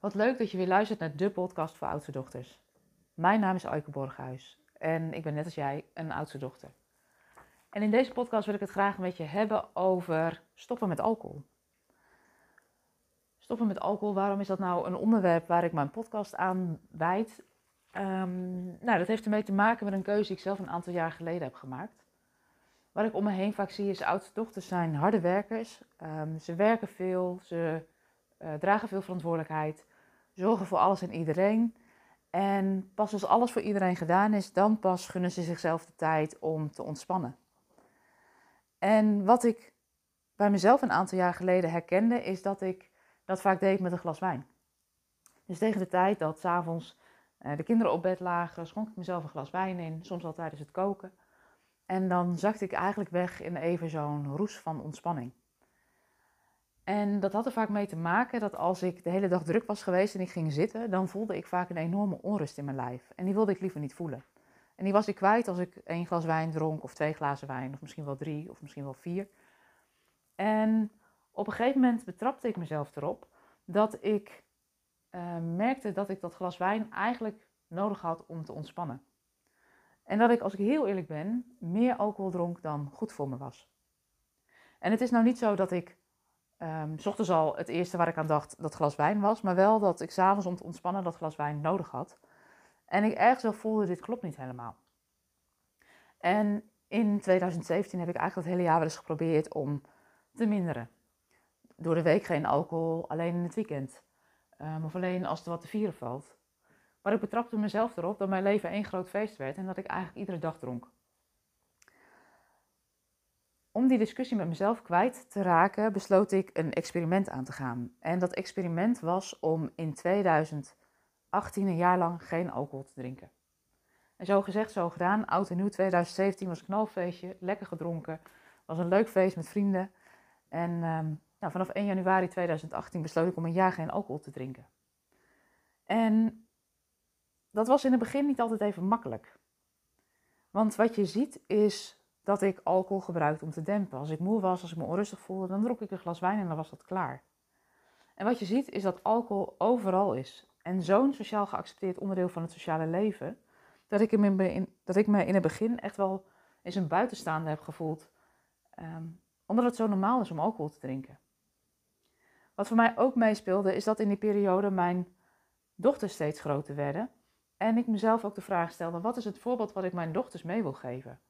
Wat leuk dat je weer luistert naar de podcast voor oudste dochters. Mijn naam is Aike Borghuis en ik ben net als jij een oudste dochter. En in deze podcast wil ik het graag met je hebben over stoppen met alcohol. Stoppen met alcohol, waarom is dat nou een onderwerp waar ik mijn podcast aan wijd? Um, nou, dat heeft ermee te maken met een keuze die ik zelf een aantal jaar geleden heb gemaakt. Wat ik om me heen vaak zie is oudste dochters zijn harde werkers. Um, ze werken veel, ze uh, dragen veel verantwoordelijkheid, zorgen voor alles en iedereen. En pas als alles voor iedereen gedaan is, dan pas gunnen ze zichzelf de tijd om te ontspannen. En wat ik bij mezelf een aantal jaar geleden herkende, is dat ik dat vaak deed met een glas wijn. Dus tegen de tijd dat s'avonds uh, de kinderen op bed lagen, schonk ik mezelf een glas wijn in, soms al tijdens het koken. En dan zakte ik eigenlijk weg in even zo'n roes van ontspanning. En dat had er vaak mee te maken dat als ik de hele dag druk was geweest en ik ging zitten, dan voelde ik vaak een enorme onrust in mijn lijf. En die wilde ik liever niet voelen. En die was ik kwijt als ik één glas wijn dronk, of twee glazen wijn, of misschien wel drie, of misschien wel vier. En op een gegeven moment betrapte ik mezelf erop dat ik uh, merkte dat ik dat glas wijn eigenlijk nodig had om te ontspannen. En dat ik, als ik heel eerlijk ben, meer alcohol dronk dan goed voor me was. En het is nou niet zo dat ik um, s ochtends al het eerste waar ik aan dacht dat glas wijn was, maar wel dat ik s'avonds om te ontspannen dat glas wijn nodig had. En ik ergens wel voelde, dit klopt niet helemaal. En in 2017 heb ik eigenlijk het hele jaar wel eens geprobeerd om te minderen. Door de week geen alcohol, alleen in het weekend. Um, of alleen als er wat te vieren valt. Maar ik betrapte mezelf erop dat mijn leven één groot feest werd en dat ik eigenlijk iedere dag dronk. Om die discussie met mezelf kwijt te raken, besloot ik een experiment aan te gaan. En dat experiment was om in 2018 een jaar lang geen alcohol te drinken. En zo gezegd, zo gedaan. Oud en nieuw 2017 was een knalfeestje, lekker gedronken. Was een leuk feest met vrienden. En um, nou, vanaf 1 januari 2018 besloot ik om een jaar geen alcohol te drinken. En dat was in het begin niet altijd even makkelijk. Want wat je ziet is dat ik alcohol gebruikte om te dempen. Als ik moe was, als ik me onrustig voelde, dan dronk ik een glas wijn en dan was dat klaar. En wat je ziet is dat alcohol overal is. En zo'n sociaal geaccepteerd onderdeel van het sociale leven, dat ik, me in, dat ik me in het begin echt wel eens een buitenstaander heb gevoeld. Um, omdat het zo normaal is om alcohol te drinken. Wat voor mij ook meespeelde, is dat in die periode mijn dochters steeds groter werden. En ik mezelf ook de vraag stelde: wat is het voorbeeld wat ik mijn dochters mee wil geven?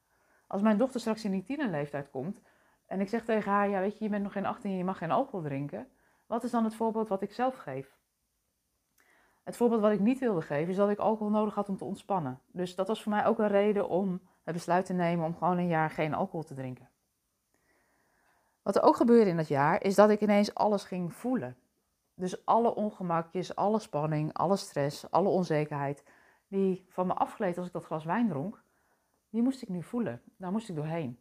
Als mijn dochter straks in die tienerleeftijd komt en ik zeg tegen haar, ja weet je, je bent nog geen 18 en je mag geen alcohol drinken. Wat is dan het voorbeeld wat ik zelf geef? Het voorbeeld wat ik niet wilde geven is dat ik alcohol nodig had om te ontspannen. Dus dat was voor mij ook een reden om het besluit te nemen om gewoon een jaar geen alcohol te drinken. Wat er ook gebeurde in dat jaar is dat ik ineens alles ging voelen. Dus alle ongemakjes, alle spanning, alle stress, alle onzekerheid die van me afgleed als ik dat glas wijn dronk, die moest ik nu voelen. Daar moest ik doorheen.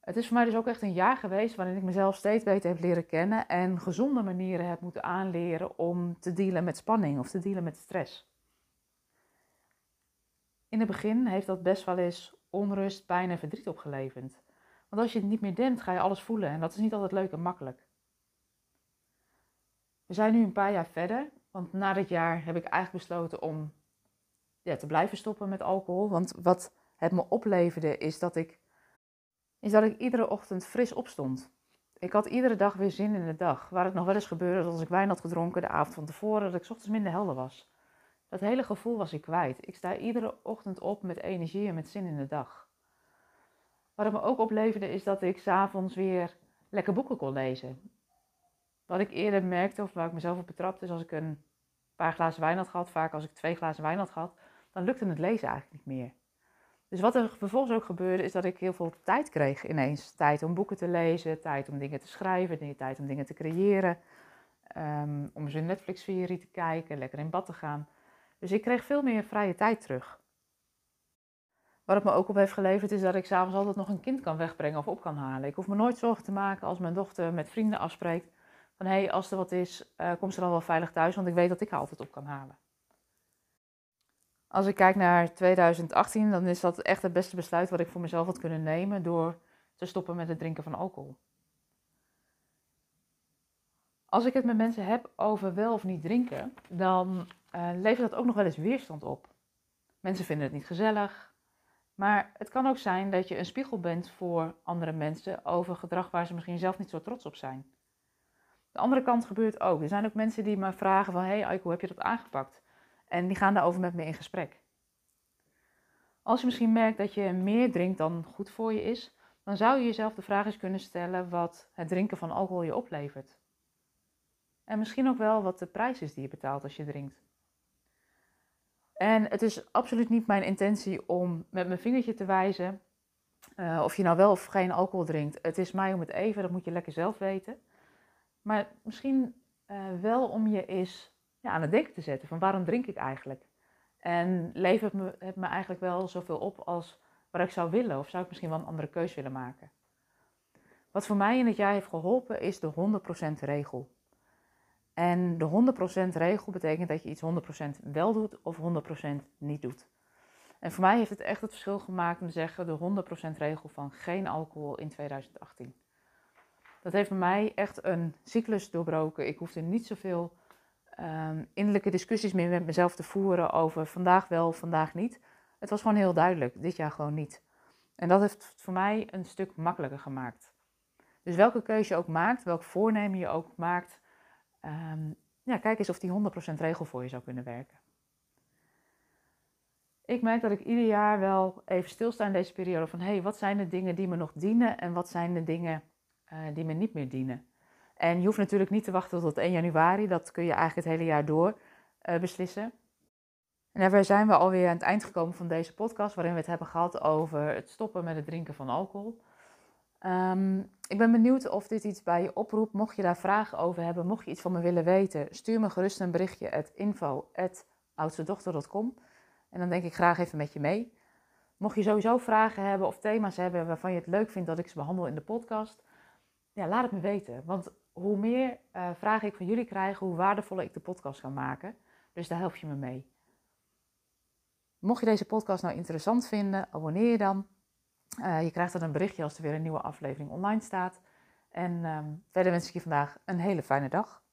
Het is voor mij dus ook echt een jaar geweest waarin ik mezelf steeds beter heb leren kennen en gezonde manieren heb moeten aanleren om te dealen met spanning of te dealen met stress. In het begin heeft dat best wel eens onrust, pijn en verdriet opgeleverd. Want als je het niet meer dempt, ga je alles voelen en dat is niet altijd leuk en makkelijk. We zijn nu een paar jaar verder, want na dit jaar heb ik eigenlijk besloten om ja, te blijven stoppen met alcohol. Want wat het me opleverde is dat ik, is dat ik iedere ochtend fris opstond. Ik had iedere dag weer zin in de dag. Waar het nog wel eens gebeurde als ik wijn had gedronken de avond van tevoren, dat ik ochtends minder helder was. Dat hele gevoel was ik kwijt. Ik sta iedere ochtend op met energie en met zin in de dag. Wat het me ook opleverde is dat ik s'avonds weer lekker boeken kon lezen. Wat ik eerder merkte, of waar ik mezelf op betrapte, is als ik een paar glazen wijn had gehad, vaak als ik twee glazen wijn had gehad, dan lukte het lezen eigenlijk niet meer. Dus wat er vervolgens ook gebeurde, is dat ik heel veel tijd kreeg ineens. Tijd om boeken te lezen, tijd om dingen te schrijven, tijd om dingen te creëren. Um, om eens een Netflix-serie te kijken, lekker in bad te gaan. Dus ik kreeg veel meer vrije tijd terug. Wat het me ook op heeft geleverd is dat ik s'avonds altijd nog een kind kan wegbrengen of op kan halen. Ik hoef me nooit zorgen te maken als mijn dochter met vrienden afspreekt. Van hé, hey, als er wat is, uh, kom ze dan wel veilig thuis, want ik weet dat ik haar altijd op kan halen. Als ik kijk naar 2018, dan is dat echt het beste besluit wat ik voor mezelf had kunnen nemen door te stoppen met het drinken van alcohol. Als ik het met mensen heb over wel of niet drinken, dan uh, levert dat ook nog wel eens weerstand op. Mensen vinden het niet gezellig. Maar het kan ook zijn dat je een spiegel bent voor andere mensen over gedrag waar ze misschien zelf niet zo trots op zijn. De andere kant gebeurt ook. Er zijn ook mensen die me vragen van, hey hoe heb je dat aangepakt? En die gaan daarover met me in gesprek. Als je misschien merkt dat je meer drinkt dan goed voor je is, dan zou je jezelf de vraag eens kunnen stellen wat het drinken van alcohol je oplevert. En misschien ook wel wat de prijs is die je betaalt als je drinkt. En het is absoluut niet mijn intentie om met mijn vingertje te wijzen uh, of je nou wel of geen alcohol drinkt. Het is mij om het even, dat moet je lekker zelf weten. Maar misschien uh, wel om je eens ja, aan het denken te zetten van waarom drink ik eigenlijk? En levert me, het me eigenlijk wel zoveel op als wat ik zou willen? Of zou ik misschien wel een andere keuze willen maken? Wat voor mij in het jaar heeft geholpen is de 100% regel. En de 100% regel betekent dat je iets 100% wel doet of 100% niet doet. En voor mij heeft het echt het verschil gemaakt om te zeggen de 100% regel van geen alcohol in 2018. Dat heeft bij mij echt een cyclus doorbroken. Ik hoefde niet zoveel um, innerlijke discussies meer met mezelf te voeren over vandaag wel, vandaag niet. Het was gewoon heel duidelijk, dit jaar gewoon niet. En dat heeft voor mij een stuk makkelijker gemaakt. Dus welke keuze je ook maakt, welk voornemen je ook maakt, um, ja, kijk eens of die 100% regel voor je zou kunnen werken. Ik merk dat ik ieder jaar wel even stilsta in deze periode van hé, hey, wat zijn de dingen die me nog dienen en wat zijn de dingen uh, die me niet meer dienen. En je hoeft natuurlijk niet te wachten tot 1 januari, dat kun je eigenlijk het hele jaar door uh, beslissen. En daarbij zijn we alweer aan het eind gekomen van deze podcast, waarin we het hebben gehad over het stoppen met het drinken van alcohol. Um, ik ben benieuwd of dit iets bij je oproept. Mocht je daar vragen over hebben, mocht je iets van me willen weten, stuur me gerust een berichtje at info.oudstedochter.com en dan denk ik graag even met je mee. Mocht je sowieso vragen hebben of thema's hebben waarvan je het leuk vindt dat ik ze behandel in de podcast, ja, laat het me weten. Want hoe meer uh, vragen ik van jullie krijg, hoe waardevoller ik de podcast kan maken. Dus daar help je me mee. Mocht je deze podcast nou interessant vinden, abonneer je dan. Uh, je krijgt dan een berichtje als er weer een nieuwe aflevering online staat. En um, verder wens ik je vandaag een hele fijne dag.